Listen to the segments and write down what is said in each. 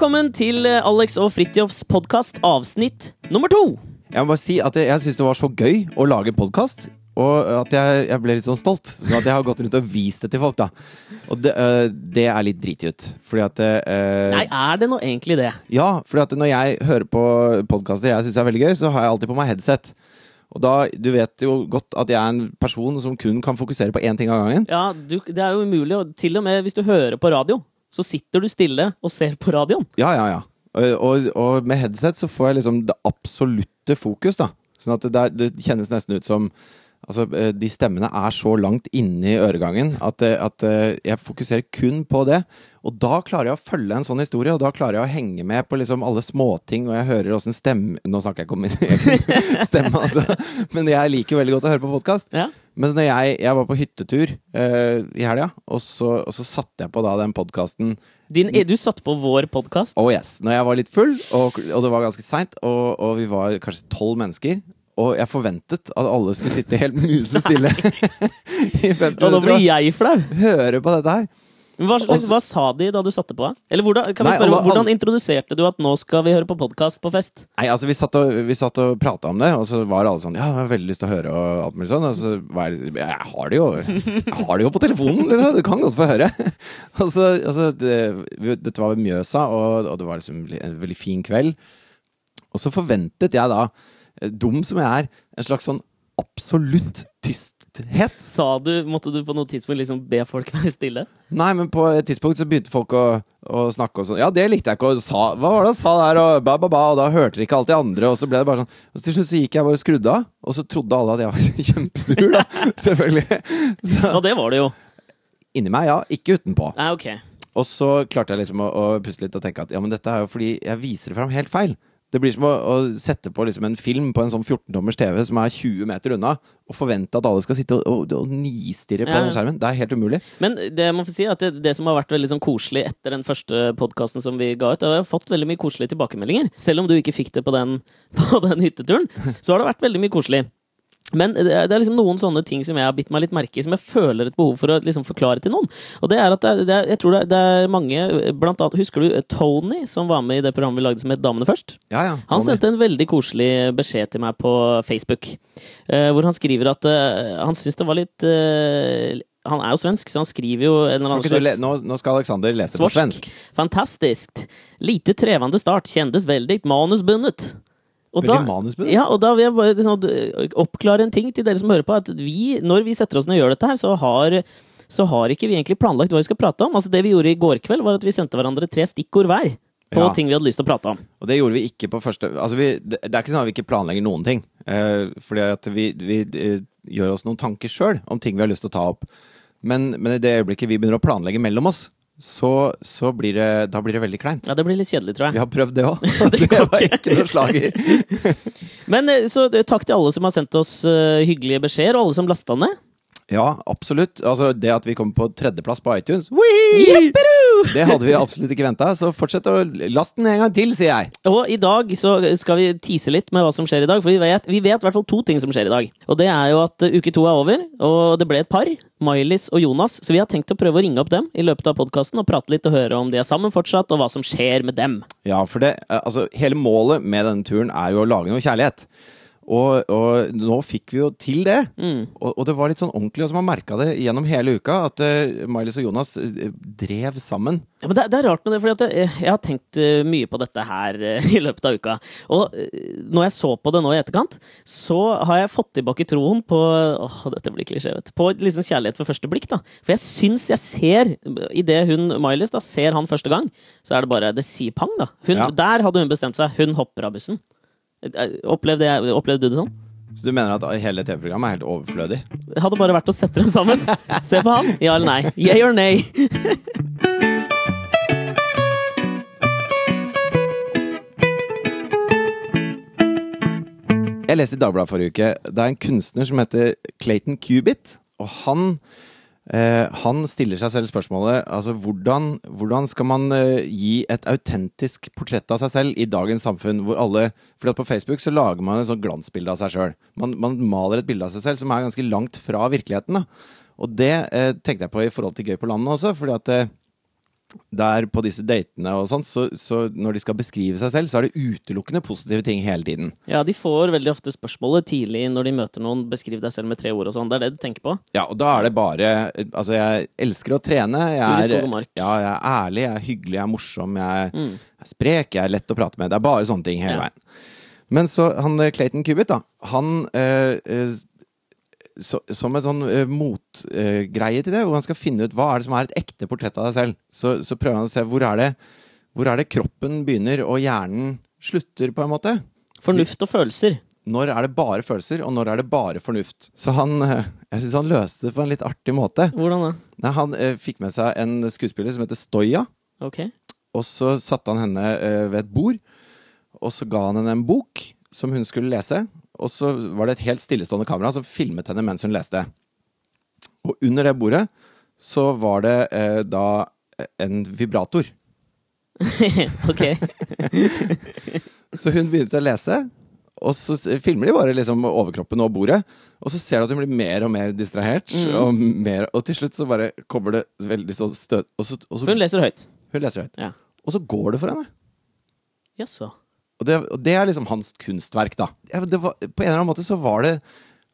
Velkommen til eh, Alex og Fridtjofs podkast, avsnitt nummer to. Jeg må bare si at jeg, jeg syns det var så gøy å lage podkast. Og at jeg, jeg ble litt sånn stolt. Så at jeg har gått rundt og vist det til folk, da. Og det, øh, det er litt dritut. Fordi at øh, Nei, er det nå egentlig det? Ja, fordi at når jeg hører på podkaster jeg syns er veldig gøy, så har jeg alltid på meg headset. Og da, Du vet jo godt at jeg er en person som kun kan fokusere på én ting av gangen. Ja, du, Det er jo umulig. Og til og med hvis du hører på radio, så sitter du stille og ser på radioen. Ja, ja, ja. Og, og, med headset så får jeg liksom det absolutte fokus, da. Sånn at det, der, det kjennes nesten ut som Altså, eh, De stemmene er så langt inne i øregangen at, eh, at eh, jeg fokuserer kun på det. Og da klarer jeg å følge en sånn historie, og da klarer jeg å henge med på liksom alle småting, og jeg hører åssen stemme Nå snakker jeg ikke om min egen stemme, altså, men jeg liker jo veldig godt å høre på podkast. Ja. Mens når jeg, jeg var på hyttetur uh, i helga, og, så- og så satte jeg på da den podkasten Din, du satte på vår podkast. Oh yes. Når jeg var litt full, og, og det var ganske seint, og, og vi var kanskje tolv mennesker. Og jeg forventet at alle skulle sitte helt musestille i 50 Og nå minutter blir jeg flau. høre på dette her. Hva, slags, hva sa de da du satte på? Eller hvordan, kan vi Nei, spørre, alle- hvordan introduserte du at nå skal vi høre på podkast på fest? Nei, altså Vi satt og, vi satt og prata om det, og så var alle sånn Ja, jeg har veldig lyst til å høre, og alt mulig sånn. Og så var jeg Jeg har det jo Jeg har det jo på telefonen, liksom. Du kan godt få høre. Og så, og så det, Dette var ved Mjøsa, og, og det var liksom en veldig fin kveld. Og så forventet jeg da, dum som jeg er, en slags sånn absolutt tysthet. Sa du, Måtte du på noe tidspunkt liksom be folk være stille? Nei, men på et tidspunkt så begynte folk å, å snakke og sånn. Ja, det likte jeg ikke. Og sa, hva var det han sa der? Og ba, ba, ba. Og da hørte de ikke alt de andre. Og så ble det bare sånn. Og til slutt så gikk jeg bare og skrudde av. Og så trodde alle at jeg var kjempesur, da. Selvfølgelig. Så, Og det var det jo. inni meg, ja. Ikke utenpå. Nei, ok. Og så klarte jeg liksom å, å puste litt og tenke at ja, men dette er jo fordi jeg viser det fram helt feil. Det blir som å, å sette på liksom en film på en sånn 14-tommers TV som er 20 meter unna, og forvente at alle skal sitte og, og, og nistirre på Ja. den skjermen. Det er helt umulig. Men det jeg må få si at det, det som har vært veldig sånn koselig etter den første podkasten som vi ga ut, er at vi har fått veldig mye koselige tilbakemeldinger. Selv om du ikke fikk det på den, på den hytteturen, så har det vært veldig mye koselig. Men det er liksom noen sånne ting som jeg har bitt meg litt merke i, som jeg føler et behov for å liksom forklare til noen. Og det er at det er, det er, jeg tror det er, det er mange, blant annet Husker du Tony, som var med i det programmet vi lagde som het Damene først? Ja, ja. Han sendte en veldig koselig beskjed til meg på Facebook, eh, hvor han skriver at eh, han syns det var litt eh, Han er jo svensk, så han skriver jo en eller annen slags nå, nå skal Alexander lese på svensk. Fantastisk. Lite trevende start, kjendes veldig manusbundet. Og da, ja, og da vil jeg bare liksom, oppklare en ting til dere som hører på. At vi, når vi setter oss ned og gjør dette her, så har, så har ikke vi egentlig planlagt hva vi skal prate om. Altså Det vi gjorde i går kveld, var at vi sendte hverandre tre stikkord hver på Ja. ting vi hadde lyst til å prate om. Og det gjorde vi ikke på første Altså, vi, det er ikke sånn at vi ikke planlegger noen ting. Eh, fordi at vi, vi gjør oss noen tanker sjøl om ting vi har lyst til å ta opp. Men, men i det øyeblikket vi begynner å planlegge mellom oss, så, så blir det, da blir det veldig kleint. Ja, Det blir litt kjedelig, tror jeg. Vi har prøvd det òg. Det det var ikke. noe slager. Men eh, så eh, takk til alle som har sendt oss eh, hyggelige beskjeder, og alle som lasta ned. Ja, absolutt. Altså, det at vi kommer på tredjeplass på iTunes, det hadde vi absolutt ikke venta. Så fortsett å laste den en gang til, sier jeg. Og i dag så skal vi tease litt med hva som skjer i dag, for vi vet, vi vet i hvert fall to ting som skjer i dag. Og det er jo at eh, uke to er over, og det ble et par. Mailis og Jonas. Så vi har tenkt å prøve å ringe opp dem i løpet av podkasten og prate litt og høre om de er sammen fortsatt, og hva som skjer med dem. Ja, for det, eh, altså, hele målet med denne turen er jo å lage noe kjærlighet. Og, og nå fikk vi jo til det. Mm. Og, og det var litt sånn ordentlig, og så man merka det gjennom hele uka, at uh, Miley og Jonas eh, drev sammen. Ja, men det, det er rart med det, for jeg, jeg har tenkt eh, mye på dette her uh, i løpet av uka. Og eh, når jeg så på det nå i etterkant, så har jeg fått tilbake troen på Åh, dette blir klisjé, vet du. På liksom kjærlighet ved første blikk, da. For jeg syns jeg ser, idet hun Miley da ser han første gang, så er det bare Det sier pang, da. Hun, Ja. Der hadde hun bestemt seg. Hun hopper av bussen. Eh, Opplevde, jeg, opplevde du det sånn? Så du mener at hele TV-programmet er helt overflødig? Det hadde bare vært å sette dem sammen. Se på han. Ja eller nei? Yeah or nay? Jeg leste i Dagbladet forrige uke. Det er en kunstner som heter Clayton Cubit. Og han, han stiller seg selv spørsmålet altså hvordan, hvordan skal man eh, gi et autentisk portrett av seg selv i dagens samfunn, hvor alle For på Facebook så lager man et sånt glansbilde av seg sjøl. Man, man maler et bilde av seg selv som er ganske langt fra virkeligheten. Da. Og det eh, tenkte jeg på i forhold til Gøy på landet også, fordi at eh, der på disse datene og sånn, så, så når de skal beskrive seg selv, så er det utelukkende positive ting hele tiden. Ja, de får veldig ofte spørsmålet tidlig når de møter noen 'beskriv deg selv med tre ord' og sånn. Det er det du tenker på? Ja, og da er det bare Altså, jeg elsker å trene. Jeg er, ja, jeg er ærlig, jeg er hyggelig, jeg er morsom, jeg er sprek, jeg er lett å prate med. Det er bare sånne ting hele Ja. veien. Men så han eh, Clayton Kubit, da. Han øh, så, Som en sånn uh, motgreie til det, hvor han skal finne ut hva er det som er et ekte portrett av deg selv, så, så prøver han å se hvor er det hvor er det kroppen begynner og hjernen slutter, på en måte. Fornuft og følelser. Når er det bare følelser, og når er det bare fornuft? Så han eh, Jeg syns han løste det på en litt artig måte. Hvordan da? Nei, han eh, fikk med seg en skuespiller som heter Stoya, Ok. og så satte han henne eh, ved et bord, og så ga han henne en bok som hun skulle lese, og så var det et helt stillestående kamera som filmet henne mens hun leste. Og under det bordet så var det eh, da en vibrator. ok. Så hun begynte å lese, og så filmer de bare liksom overkroppen og bordet. Og så ser du at hun blir mer og mer distrahert, og, mer, og til slutt så bare kommer det veldig sånn støt Og så, og så hun leser høyt. hun leser høyt. Ja. Og så går det for henne. Jaså. Og det, og det er liksom hans kunstverk, da. Var, på en eller annen måte så var det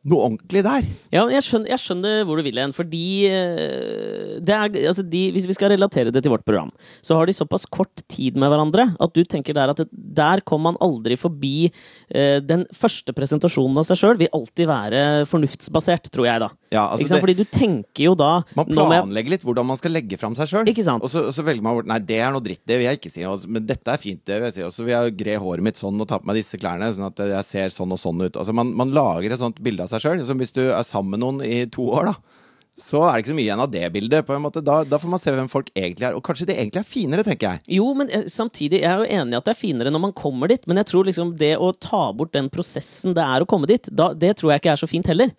noe ordentlig der. Ja, jeg skjønner, jeg skjønner hvor du vil hen. Fordi eh, det er, altså de, Hvis vi skal relatere det til vårt program, så har de såpass kort tid med hverandre at du tenker der at det, der kom man aldri forbi eh, Den første presentasjonen av seg sjøl vil alltid være fornuftsbasert, tror jeg, da. Ja, altså det- Fordi du tenker jo da Man planlegger litt hvordan man skal legge fram seg sjøl. Og, og så velger man bort Nei, det er noe dritt. Det vil jeg ikke si. Og, men dette er fint. Det vil jeg si. Og så vil jeg gre håret mitt sånn og ta på meg disse klærne, sånn at jeg ser sånn og sånn ut. Altså Man, man lager et sånt bilde av seg sjøl. Hvis du er sammen med noen i to år, da. Så er det ikke så mye igjen av det bildet. på en måte Da, da får man se hvem folk egentlig er. Og kanskje det egentlig er finere, tenker jeg. Jo, men eh, samtidig, jeg er jo enig i at det er finere når man kommer dit, men jeg tror liksom det å ta bort den prosessen det er å komme dit, da, det tror jeg ikke er så fint heller.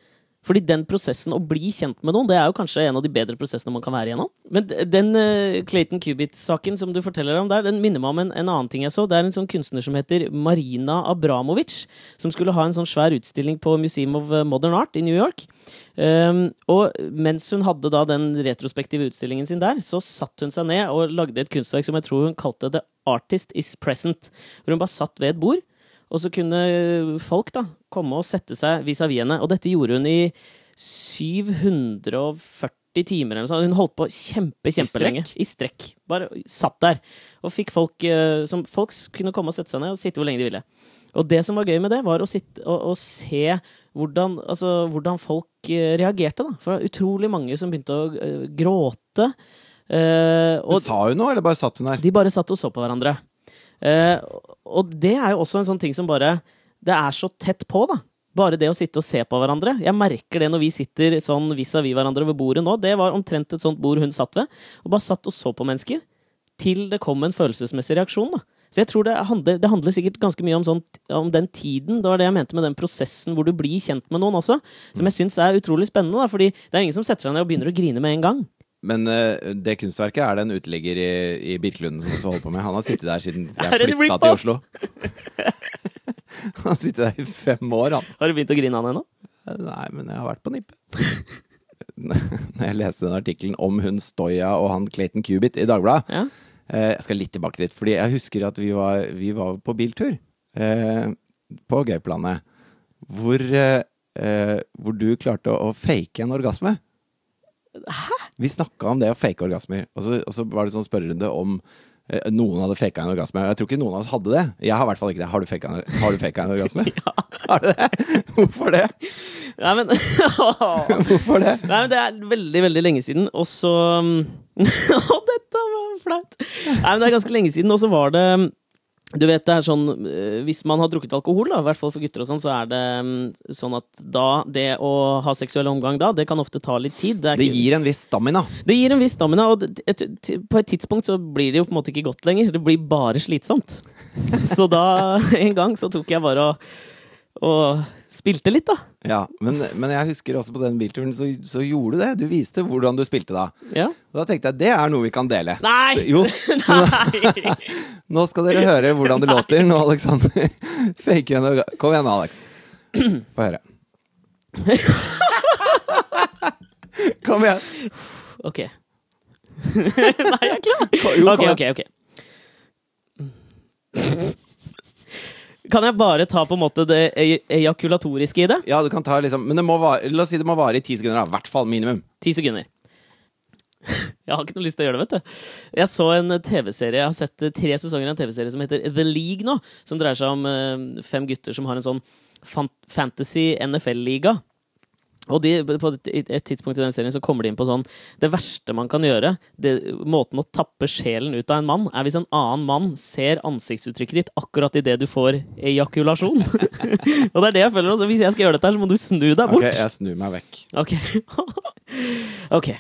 Fordi den prosessen å bli kjent med noen, det er jo kanskje en av de bedre prosessene man kan være igjennom. Men den uh, Clayton Cubit-saken som du forteller om der, den minner meg om en, en annen ting jeg så. Det er en sånn kunstner som heter Marina Abramovic, som skulle ha en sånn svær utstilling på Museum of Modern Art i New York. Um, og mens hun hadde da den retrospektive utstillingen sin der, så satte hun seg ned og lagde et kunstverk som jeg tror hun kalte The Artist Is Present. Hvor hun bare satt ved et bord, og så kunne folk da komme og sette seg vis-à-vis henne. Og dette gjorde hun i 740 timer eller noe sånt. Hun holdt på kjempe, kjempelenge. I strekk. Bare satt der. Og fikk folk eh, som Folk kunne komme og sette seg ned og sitte hvor lenge de ville. Og det som var gøy med det, var å, sitte, å, å se hvordan, altså, hvordan folk eh, reagerte. Da. For det var utrolig mange som begynte å eh, gråte. Eh, og Sa hun noe, eller bare satt hun der? de bare satt og så på hverandre. Eh, og det er jo også en sånn ting som bare Det er så tett på, da. Bare det å sitte og se på hverandre. Jeg merker det når vi sitter sånn vis-à-vis hverandre ved bordet nå. Det var omtrent et sånt bord hun satt ved. Og bare satt og så på mennesker. Til det kom en følelsesmessig reaksjon, da. Så jeg tror det handler, det handler sikkert ganske mye om, sånn, om den tiden. Det var det jeg mente med den prosessen hvor du blir kjent med noen også. Som jeg syns er utrolig spennende, da. Fordi det er ingen som setter seg ned og begynner å grine med en gang. Men uh, det kunstverket er det en uteligger i, i Birkelunden som også holder på med. Han har sittet der siden jeg flytta til? Oslo. han har sittet der i fem år, han. Har du begynt å grine den ennå? Nei, men jeg har vært på nippet. Når jeg leste den artikkelen om hun Stoya og han Clayton Cubit i Dagbladet Ja. eh, Jeg skal litt tilbake dit, fordi jeg husker at vi var, vi var på biltur eh, på gøyplanet. Hvor, eh, hvor du klarte å, å fake en orgasme. Hæ? Vi snakka om det å fake orgasmer, og så, og så var det sånn spørrerunde om noen hadde faka en orgasme. Jeg tror ikke noen av oss hadde det. Jeg har i hvert fall ikke det. Har du faka en, har du faket en orgasme? Ja. Har du det? Hvorfor det? Nei, men Hvorfor det? Nei, men det er veldig, veldig lenge siden, og så Å, dette var flaut! Nei, men det er ganske lenge siden, og så var det du vet, det er sånn eh, Hvis man har drukket alkohol, da, i hvert fall for gutter og sånn, så er det mm, sånn at da Det å ha seksuell omgang da, det kan ofte ta litt tid. Det, Det gir en viss stamina. det gir en viss stamina, og et, på et tidspunkt så blir det jo på en måte ikke godt lenger. Det blir bare slitsomt. Så da, en gang, så tok jeg bare og, og spilte litt, da. Ja, men, men jeg husker også på den bilturen, så, så gjorde du det. Du viste hvordan du spilte da. Ja. Og da tenkte jeg det er noe vi kan dele. Nei! Jo, Nei! nå skal dere høre hvordan det låter når Alexander faker en orga... Kom igjen, Alex. Få høre. Kom igjen. Ok. Nei, jeg er klar! Jo, Ok, ok, ok. Kan jeg bare ta på en måte det e- ejakulatoriske i det? Ja, du kan ta liksom Men det må vare, la oss si det må vare i ti sekunder. da. I hvert fall minimum. Ti sekunder. Jeg har ikke noe lyst til å gjøre det, vet du. Jeg så en TV-serie, jeg har sett tre sesonger av en TV-serie som heter The League nå. Som dreier seg om eh, fem gutter som har en sånn fantasy NFL-liga. Og de, på et, et tidspunkt i den serien så kommer de inn på sånn Det verste man kan gjøre, det, måten å tappe sjelen ut av en mann, er hvis en annen mann ser ansiktsuttrykket ditt akkurat idet du får ejakulasjon. og det er det jeg føler også. Hvis jeg skal gjøre dette, her, så må du snu deg bort. Ok, jeg snur meg vekk. Ok. ok.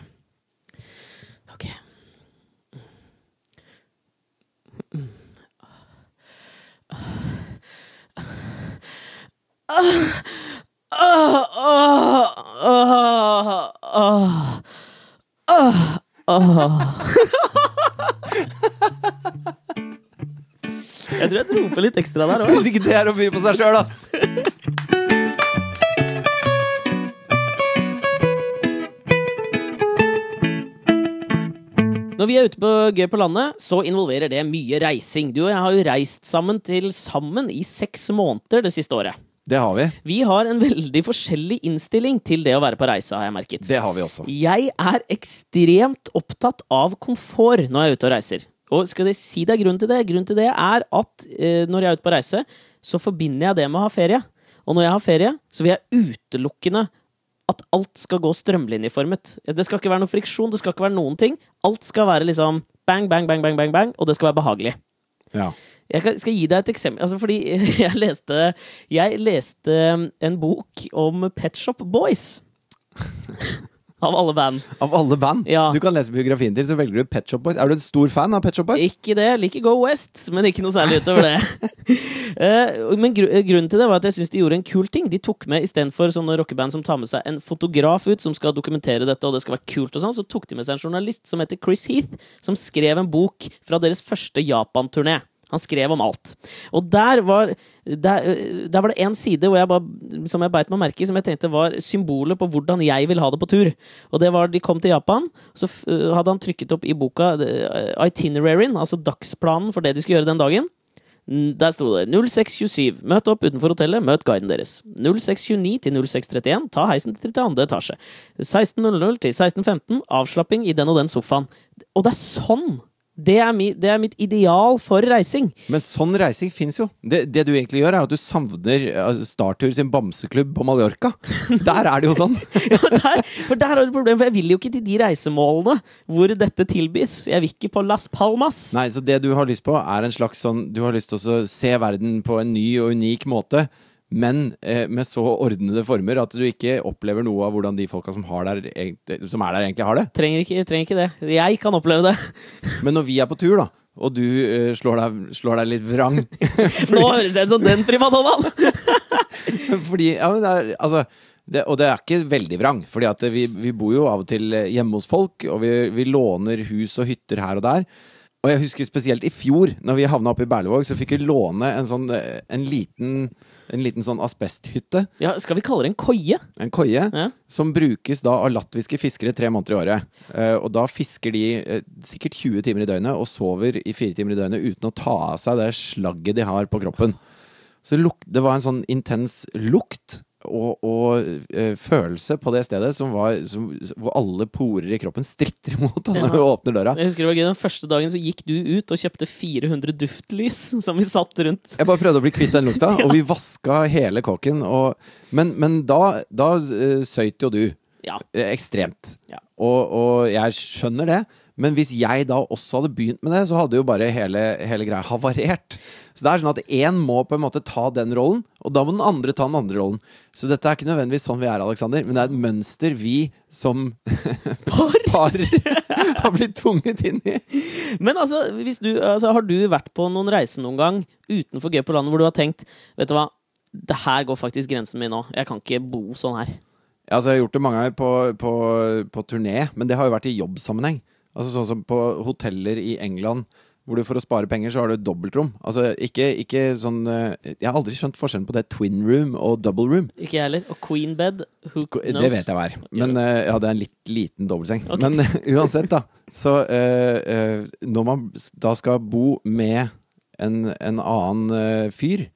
Ok. Jeg tror jeg dro på litt ekstra der òg. Hvis ikke det er å by på seg sjøl, ass! Når vi er ute på Gøy på landet, så involverer det mye reising. Du og jeg har jo reist sammen til sammen i seks måneder det siste året. Det har vi. Vi har en veldig forskjellig innstilling til det å være på reise, har jeg merket. Det har vi også. Jeg er ekstremt opptatt av komfort når jeg er ute og reiser. Og skal jeg si deg grunnen til det? Grunnen til det er at eh, når jeg er ute på reise, så forbinder jeg det med å ha ferie. Og når jeg har ferie, så vil jeg utelukkende at alt skal gå strømlinjeformet. Det skal ikke være noe friksjon, det skal ikke være noen ting. Alt skal være liksom bang, bang, bang, bang, bang, bang og det skal være behagelig. Ja. Jeg skal gi deg et eksempel. Altså, fordi jeg leste, jeg leste en bok om Pet Shop Boys. Av alle band. Av alle band Ja. du kan lese biografien til, så velger du Pet Shop Boys. Er du en stor fan av Pet Shop Boys? Ikke det. Liker Go West, men ikke noe særlig utover det. Eh, men gru grunnen til det var at jeg syns de gjorde en kul ting. De tok med istedenfor sånne rockeband som tar med seg en fotograf ut som skal dokumentere dette, og det skal være kult og sånn, så tok de med seg en journalist som heter Chris Heath, som skrev en bok fra deres første Japan-turné. Han skrev om alt. Og der var, der, der var det én side jeg bare, som jeg beit meg merke i, som jeg tenkte var symbolet på hvordan jeg vil ha det på tur. Og det var De kom til Japan, så øh, hadde han trykket opp i boka øh, itineraryen, altså dagsplanen for det de skulle gjøre den dagen. Der sto det 0627. Møt opp utenfor hotellet, møt guiden deres. 0629 til 0631. Ta heisen til 32. etasje. 16.00 til 16.15. Avslapping i den og den sofaen. Og det er sånn! Det er, mi, det er mitt ideal for reising. Men sånn reising fins jo. Det, det du egentlig gjør, er at du savner eh, Startur sin bamseklubb på Mallorca. Der er det jo sånn. Ja, der, for der har du problemet, for jeg vil jo ikke til de reisemålene hvor dette tilbys. Jeg vil ikke på Las Palmas. Nei, så det du har lyst på, er en slags sånn Du har lyst til å se verden på en ny og unik måte. Men eh, med så ordnede former at du ikke opplever noe av hvordan de folka som, har der, som er der, egentlig har det. Trenger ikke, trenger ikke det. Jeg kan oppleve det. Men når vi er på tur, da, og du eh, slår, deg, slår deg litt vrang Nå høres jeg ut som den primadonnaen! Fordi, ja, men det er, altså det, Og det er ikke veldig vrang, Fordi vi, vi bor jo av og til eh, hjemme hos folk, og vi, vi låner hus og hytter her og der. Og jeg husker spesielt i fjor, når vi havna oppe i Berlevåg, så fikk vi låne en sånn eh, en liten, en liten sånn asbesthytte. Ja, skal vi kalle det en koie? En koie. Ja. Som brukes da av latviske fiskere tre måneder i året. Eh, og da fisker de eh, sikkert 20 timer i døgnet og sover i fire timer i døgnet uten å ta av seg det slagget de har på kroppen. Så det var en sånn intens lukt og, og uh, følelse på det stedet som var, som, hvor alle porer i kroppen stritter imot da, når Ja. du åpner døra. Jeg husker det var gøy, Den første dagen så gikk du ut og kjøpte 400 duftlys som vi satt rundt. Jeg bare prøvde å bli kvitt den lukta, og vi vaska hele kåken. Og, men men da, da uh, søyt jo du. Ja. Eh, Ekstremt. Ja. Og, og jeg skjønner det. Men hvis jeg da også hadde begynt med det, så hadde jo bare hele, hele greia havarert. Så det er sånn at én må på en måte ta den rollen, og da må den andre ta den andre rollen. Så dette er ikke nødvendigvis sånn vi er, Alexander, men det er et mønster vi som par har blitt tvunget inn i. Men altså, hvis du, altså, har du vært på noen reise noen gang utenfor Gøy på landet hvor du har tenkt Vet du hva, det her går faktisk grensen min nå. Jeg kan ikke bo sånn her. Ja, altså, jeg har gjort det mange ganger på, på, på turné, men det har jo vært i jobbsammenheng. Altså Sånn som på hoteller i England hvor du for å spare penger, så har du dobbeltrom. Altså ikke, ikke sånn eh, Jeg har aldri skjønt forskjellen på det twin room og double room. Ikke jeg heller. Og queen bed, who knows? Det vet jeg hva er. Men eh, ja, det er en litt liten dobbeltseng. Men uansett, da. Så eh, eh, når man da skal bo med en, en annen eh, fyr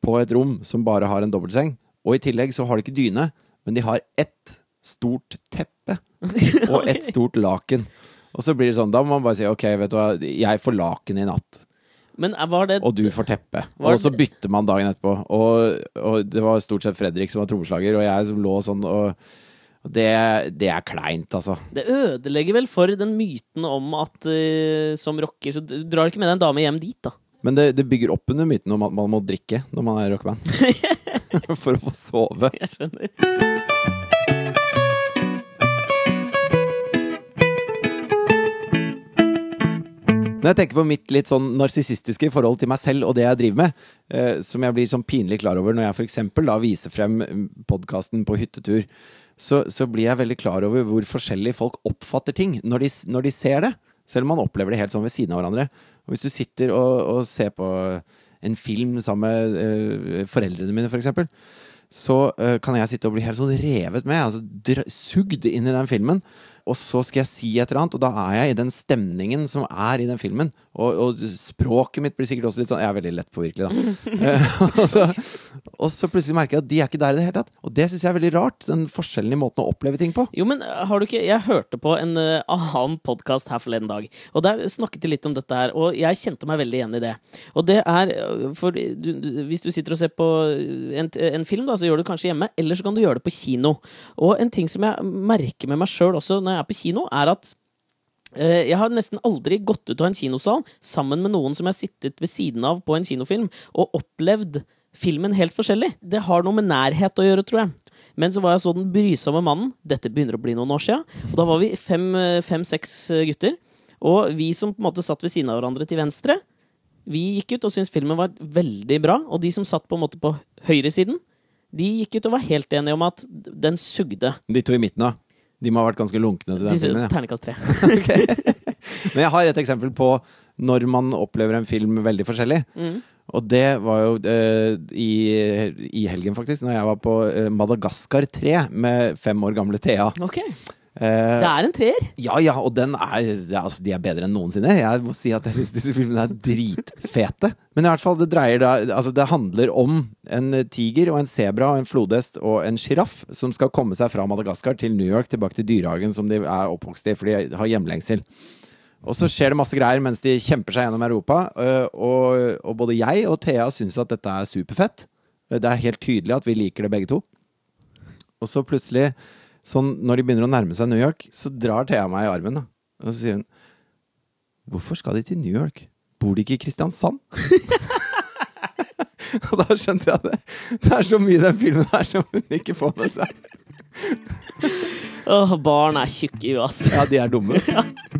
på et rom som bare har en dobbeltseng, og i tillegg så har de ikke dyne, men de har ett stort teppe og ett stort laken. Og så blir det sånn, da må man bare si ok, vet du hva, jeg får laken i natt. Men var det Og du får teppe. Og så bytter man dagen etterpå. Og, og det var stort sett Fredrik som var trommeslager, og jeg som lå sånn og det, det er kleint, altså. Det ødelegger vel for den myten om at uh, som rocker så du drar du ikke med deg en dame hjem dit, da. Men det, det bygger opp under myten om at man må drikke når man er rockeband. For å få sove. Jeg skjønner. Når jeg tenker på mitt litt sånn narsissistiske forhold til meg selv og det jeg driver med, eh, som jeg blir sånn pinlig klar over når jeg f.eks. da viser frem podkasten på hyttetur, så, så blir jeg veldig klar over hvor forskjellig folk oppfatter ting når de, når de ser det. Selv om man opplever det helt sånn ved siden av hverandre. Og hvis du sitter og, og ser på en film sammen med eh, foreldrene mine, f.eks., så eh, kan jeg sitte og bli helt sånn revet med, altså sugd inn i den filmen. Og så skal jeg si et eller annet, og da er jeg i den stemningen som er i den filmen. Og, og språket mitt blir sikkert også litt sånn Jeg er veldig lett påvirkelig, da. Og, så, og så plutselig merker jeg at de er ikke der i det hele tatt. Og det syns jeg er veldig rart. Den forskjellen i måten å oppleve ting på. Jo, men eh, har du ikke Jeg hørte på en uh, annen podkast her forleden dag, og der snakket de litt om dette her, og jeg kjente meg veldig igjen i det. Og det er eh, For du, du- hvis du sitter og ser på en, en film, da, så gjør du det kanskje hjemme, eller så kan du gjøre det på kino. Og en ting som jeg merker med meg sjøl også når jeg er på kino, er at Eh, Jeg har nesten aldri gått ut av en kinosal sammen med noen som jeg har sittet ved siden av på en kinofilm, og opplevd filmen helt forskjellig. Det har noe med nærhet å gjøre, tror jeg. Men så var jeg så den brysomme mannen. Dette begynner å bli noen år siden. Og da var vi fem-seks gutter. Og vi som på en måte satt ved siden av hverandre til venstre, vi gikk ut og syntes filmen var veldig bra. Og de som satt på en måte på høyresiden, de gikk ut og var helt enige om at den sugde. De to i midten, da. De må ha vært ganske lunkne til den filmen. Ja. Terningkast tre. Men jeg har et eksempel på når man opplever en film veldig forskjellig. Mm. Og det var jo uh, i, i helgen, faktisk, når jeg var på eh, Madagaskar 3 med fem år gamle Thea. Ok. Eh, Det er en treer. ja, ja, og den er, altså, de er bedre enn noensinne. Jeg må si at jeg syns disse filmene er dritfete. Men i hvert fall, det dreier da Altså, det handler om en tiger og en sebra og en flodhest og en sjiraff som skal komme seg fra Madagaskar til New York, tilbake til dyrehagen som de er oppvokst i, for de har hjemlengsel. Og så skjer det masse greier mens de kjemper seg gjennom Europa. øh, Og, og både jeg og Thea syns at dette er superfett. Det er helt tydelig at vi liker det begge to. Og så plutselig, sånn når de begynner å nærme seg New York, så drar Thea meg i armen. Da. Og så sier hun Hvorfor skal de til New York? Bor de ikke i Kristiansand? og da skjønte jeg det, det er så mye i den filmen her som hun ikke får med seg. Åh, barn er tjukke i huet, ass. Ja, de er dumme.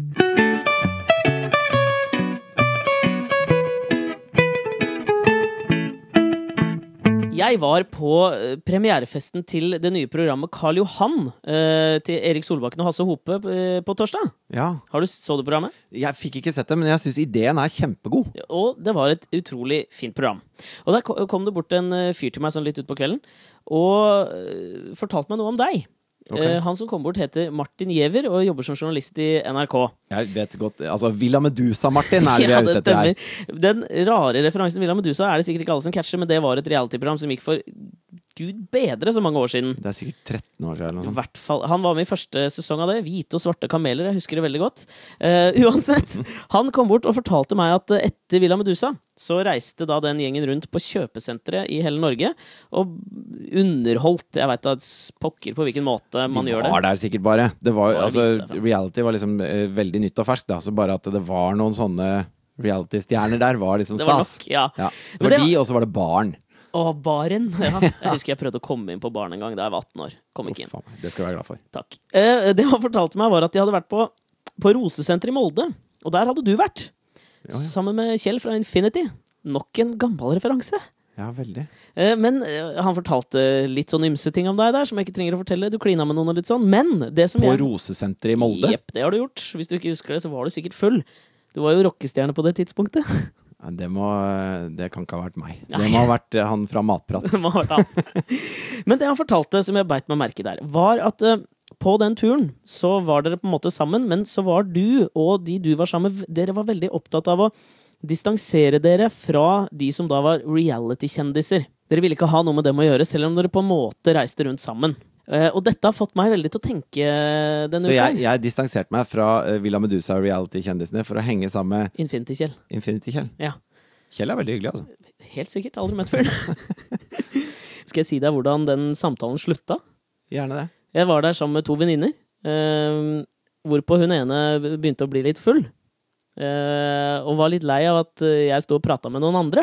Jeg var på eh, premierefesten til det nye programmet Karl Johan eh, til Erik Solbakken og Hasse Hope eh, på torsdag. Ja. Har du så du programmet? Jeg fikk ikke sett det, men jeg syns ideen er kjempegod. Og det var et utrolig fint program. Og der kom det bort en fyr til meg sånn litt utpå kvelden og fortalte meg noe om deg. Ok. Eh, Han som kom bort, heter Martin Giæver og jobber som journalist i NRK. Jeg vet godt, altså Villa Medusa-Martin er det vi er det ute etter her. Den rare referansen Villa Medusa er det sikkert ikke alle som catcher, men det var et realityprogram som gikk for gud bedre så mange år siden. Det er sikkert 13 år siden eller hvert fall, Han var med i første sesong av det. 'Hvite og svarte kameler'. Jeg husker det veldig godt. Uh, uansett, han kom bort og fortalte meg at etter Villa Medusa så reiste da den gjengen rundt på kjøpesentre i hele Norge og underholdt. Jeg veit da pokker på hvilken måte man De gjør var det. der sikkert bare. Det var, Bare altså, det reality var liksom uh, veldig nytt og ferskt. Da. Så bare at det var noen sånne reality-stjerner der, var liksom stas. Det var nok, ja. Ja. Det var det- de, og så var det barn. Å, baren! Ja. Jeg husker jeg prøvde å komme inn på baren en gang da jeg var 18 år. Kom ikke inn. faen det skal du være glad for. Takk. Eh, det han fortalte meg, var at de hadde vært på, på Rosesenteret i Molde. Og der hadde du vært. Ja, ja. Sammen med Kjell fra Infinity. Nok en gammel referanse. Ja, veldig. Eh, Men eh, han fortalte litt sånn ymse ting om deg der, som jeg ikke trenger å fortelle. Du klina med noen og litt sånn. Men det som På jeg Rosesenteret i Molde. Jepp, det har du gjort. Hvis du ikke husker det, så var du sikkert full. Du var jo rockestjerne på det tidspunktet. Det, må, det kan ikke ha vært meg. Det må ha vært eh, han fra Matprat. Det må ha vært han. Men det han fortalte, som jeg beit meg merke der, var at eh, på den turen så var dere på en måte sammen, men så var du og de du var sammen med, dere var veldig opptatt av å distansere dere fra de som da var reality-kjendiser. Dere ville ikke ha noe med dem å gjøre, selv om dere på en måte reiste rundt sammen. Eh, og dette har fått meg veldig til å tenke denne Så uka. jeg, jeg distanserte meg fra eh, Villa Medusa og reality-kjendisene for å henge sammen med Infinity-Kjell. Infinity-Kjell. Ja. Kjell er veldig hyggelig, altså. Helt sikkert. Aldri møtt før. Skal jeg si deg hvordan den samtalen slutta? Gjerne det. Jeg var der sammen med to venninner, Uh, hvorpå hun ene begynte å bli litt full. og var litt lei av at jeg sto og prata med noen andre.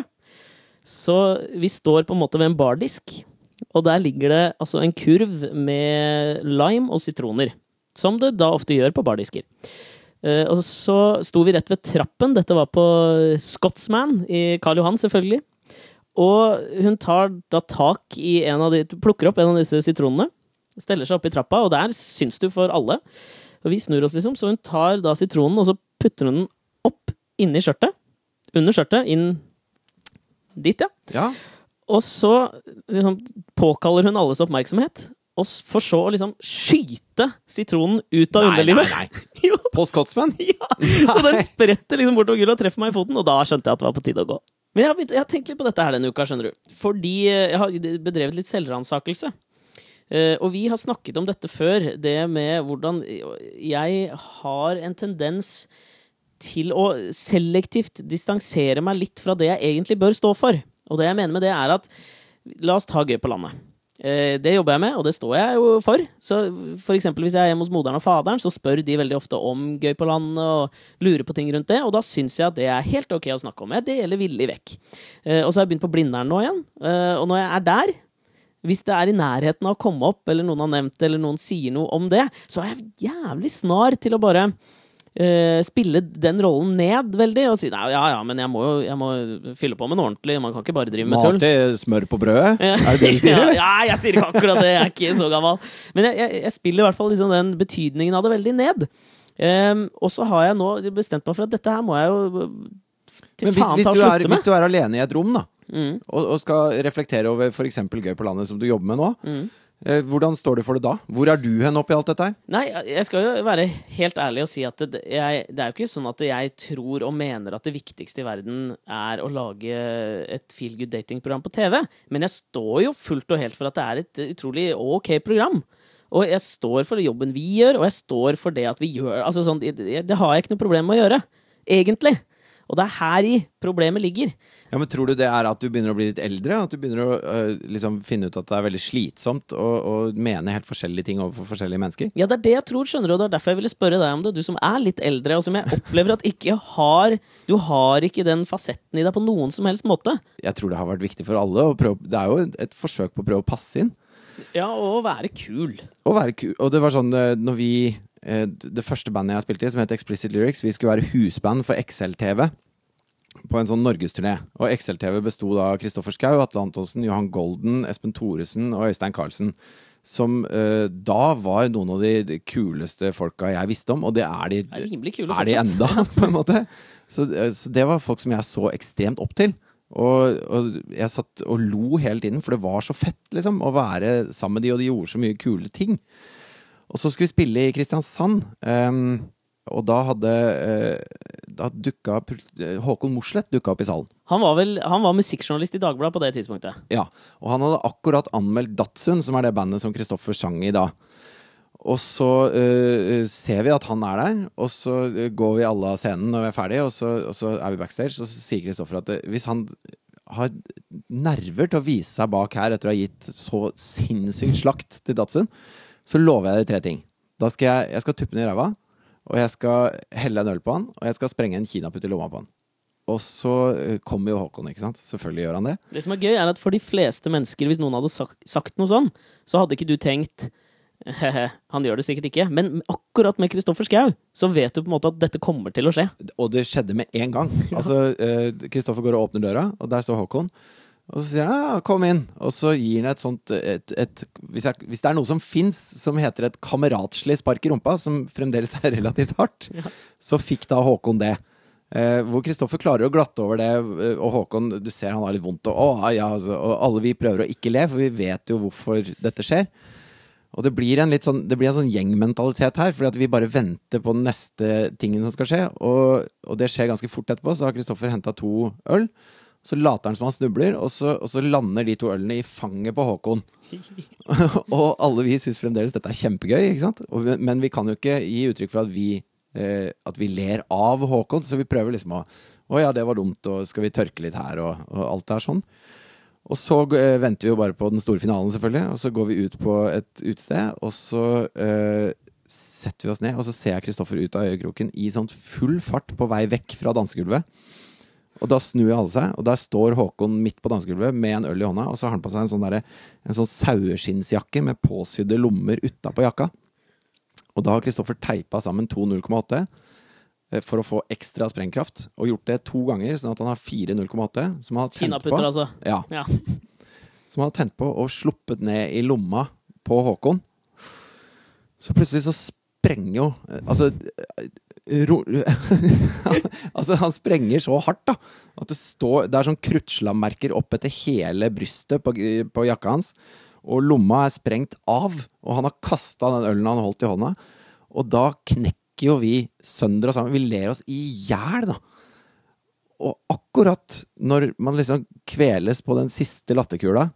Så vi står på en måte ved en bardisk, og der ligger det altså en kurv med lime og sitroner. Som det da ofte gjør på bardisker. Eh, og så sto vi rett ved trappen. Dette var på Scotsman i Karl Johan, selvfølgelig. Og hun tar da tak i en av de Plukker opp en av disse sitronene. Steller seg opp i trappa, og der syns du for alle. Og vi snur oss, liksom, så hun tar da sitronen, og så putter hun den opp inni skjørtet. Under skjørtet. Inn dit, ja. Ja. Og så liksom, påkaller hun alles oppmerksomhet. Og for så å liksom skyte sitronen ut av Nei, underlivet. nei, nei. På Scotsman? ja. Så den spretter liksom bortover gullet og treffer meg i foten, og da skjønte jeg at det var på tide å gå. Men jeg har, begynt, jeg har tenkt litt på dette her denne uka, skjønner du. Fordi eh, jeg har bedrevet litt selvransakelse. Uh, og vi har snakket om dette før, det med hvordan jeg har en tendens til å selektivt distansere meg litt fra det jeg egentlig bør stå for. Og det jeg mener med det, er at la oss ta gøy på landet. Eh, Det jobber jeg med, og det står jeg jo for. Så for eksempel hvis jeg er hjemme hos moderen og faderen, så spør de veldig ofte om gøy på landet og lurer på ting rundt det, og da syns jeg at det er helt ok å snakke om. Jeg deler villig vekk. Eh, Og så har jeg begynt på Blindern nå igjen, eh, og når jeg er der hvis det er i nærheten av å komme opp, eller noen har nevnt det, eller noen sier noe om det, så er jeg jævlig snar til å bare eh, spille den rollen ned veldig, og si ja ja, men jeg må jo jeg må fylle på med noe ordentlig, man kan ikke bare drive med tull. Mat til smør på brødet? Er det det du sier? Ja, ja, jeg sier ikke akkurat det, jeg er ikke så gammel. Men jeg, jeg, jeg spiller i hvert fall liksom den betydningen av det veldig ned. Um, og så har jeg nå bestemt meg for at dette her må jeg jo til Men hvis, faen ta og slutte slutte hvis du er alene i et rom, da, Mm, og, og skal reflektere over f.eks. Gøy på landet, som du jobber med nå, mm. Eh, hvordan står det for det da? Hvor er du hen oppi alt dette her? Nei, jeg skal jo være helt ærlig og si at det, jeg, det er jo ikke sånn at jeg tror og mener at det viktigste i verden er å lage et feel good dating-program på TV. Men jeg står jo fullt og helt for at det er et utrolig ok program. Og jeg står for jobben vi gjør, og jeg står for det at vi gjør altså sånn, det, det har jeg ikke noe problem med å gjøre. Egentlig. Og det er her i problemet ligger. Ja, men Tror du det er at du begynner å bli litt eldre? At du begynner å øh, liksom finne ut at det er veldig slitsomt å, å mene helt forskjellige ting overfor forskjellige mennesker? Ja, det er det jeg tror, skjønner du, og det er derfor jeg ville spørre deg om det. Du som er litt eldre, og som jeg opplever at ikke har Du har ikke den fasetten i deg på noen som helst måte. Jeg tror det har vært viktig for alle. Prøve, det er jo et forsøk på å prøve å passe inn. Ja, og å være kul. Å være kul. Og det var sånn øh, når vi Det første bandet jeg spilte i, som het Explicit Lyrics, vi skulle være husband for XL-TV. På en sånn norgesturné. Og XL-TV besto da av Kristoffer Schou, Atle Antonsen, Johan Golden, Espen Thoresen og Øystein Carlsen. Som uh, da var noen av de kuleste folka jeg visste om, og det er de, Det er kule er de enda, på en måte. Så, øh, så det var folk som jeg så ekstremt opp til. Og, og jeg satt og lo hele tiden, for det var så fett, liksom, å være sammen med de, og de gjorde så mye kule ting. Og så skulle vi spille i Kristiansand, Um, og da hadde uh, Da dukka Håkon Mosleth dukka opp i salen. Han var vel han var musikkjournalist i Dagbladet på det tidspunktet. Ja, Og han hadde akkurat anmeldt Datsun, som er det bandet som Kristoffer sang i da. Og så uh, ser vi at han er der, og så eh, går vi alle av scenen når vi er ferdige, og så, og så er vi backstage, og så sier Kristoffer at uh, hvis han har nerver til å vise seg bak her etter å ha gitt så sinnssykt slakt til Datsun, så lover jeg dere tre ting. Da skal jeg, jeg skal tuppe den i ræva, og jeg skal helle en øl på han, og jeg skal sprenge en kinaputt i lomma på han. Og så eh, kommer jo Håkon, ikke sant? Selvfølgelig gjør han det. Det som er gøy, er at for de fleste mennesker, hvis noen hadde sagt, sagt noe sånn, så hadde ikke du tenkt han gjør det sikkert ikke. Men akkurat med Kristoffer Schau, så vet du på en måte at dette kommer til å skje. Og det skjedde med en gang. Altså, eh, Kristoffer går og åpner døra, og der står Håkon. Og så sier han ja, 'kom inn', og så gir han et sånt et, et, hvis, jeg, hvis det er noe som fins som heter et kameratslig spark i rumpa, som fremdeles er relativt hardt, så fikk da Håkon det. Eh, hvor Kristoffer klarer å glatte over det, eh, og Håkon du ser han har litt vondt. Og, å, ja, altså, og alle vi prøver å ikke le, for vi vet jo hvorfor dette skjer. Og det blir en litt sånn, det blir en sånn gjengmentalitet her, fordi at vi bare venter på den neste tingen som skal skje. Og, og det skjer ganske fort etterpå. Så har Kristoffer henta to øl. Så later han som han snubler, og så, og så lander de to ølene i fanget på Håkon. og alle vi syns fremdeles dette er kjempegøy, ikke sant? Og, men vi kan jo ikke gi uttrykk for at vi, eh, at vi ler av Håkon, så vi prøver liksom å Å ja, det var dumt, og skal vi tørke litt her, og, og alt det er sånn. Og så eh, venter vi jo bare på den store finalen, selvfølgelig. Og så går vi ut på et utested, og så eh, setter vi oss ned, og så ser jeg Kristoffer ut av øyekroken i sånn full fart på vei vekk fra dansegulvet. Og da snur alle seg, og der står Håkon midt på dansegulvet med en øl i hånda, og så har han på seg en sånn, der, en sånn saueskinnsjakke med påsydde lommer utapå jakka. Og da har Kristoffer teipa sammen to 0,8 eh, for å få ekstra sprengkraft, og gjort det to ganger, sånn at han har fire 0,8 som han har tent på. Altså. Ja, Ja. som han har tent på og sluppet ned i lomma på Håkon. Så plutselig så sprenger jo Altså eh, ro, Altså, han sprenger så hardt, da. At det står Det er sånn kruttslammerker opp etter hele brystet på, på jakka hans. Og lomma er sprengt av, og han har kasta den ølen han holdt i hånda. Og da knekker jo vi sønder og sammen. Vi ler oss i hjel, da. Og akkurat når man liksom kveles på den siste latterkula,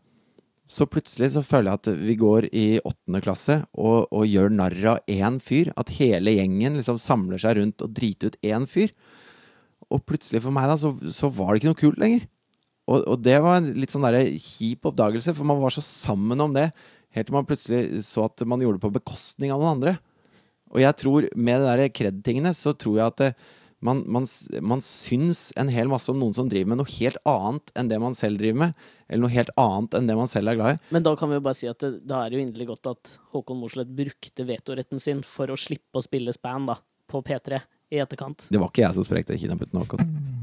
så plutselig så føler jeg at vi går i åttende klasse og, og gjør narr av én fyr. At hele gjengen liksom samler seg rundt og driter ut én fyr. Og plutselig for meg da, så, så var det ikke noe kult lenger. Og, og det var en litt sånn der kjip oppdagelse, for man var så sammen om det. Helt til man plutselig så at man gjorde det på bekostning av noen andre. Og jeg tror med de der kred-tingene, så tror jeg at det, man, man, man syns en hel masse om noen som driver med noe helt annet enn det man selv driver med. Eller noe helt annet enn det man selv er glad i. Men da kan vi jo bare si at det, da er det jo inderlig godt at Håkon Mosleth brukte vetoretten sin for å slippe å spille span da, på P3 i etterkant. Det var ikke jeg som sprekte kinaputten, Håkon.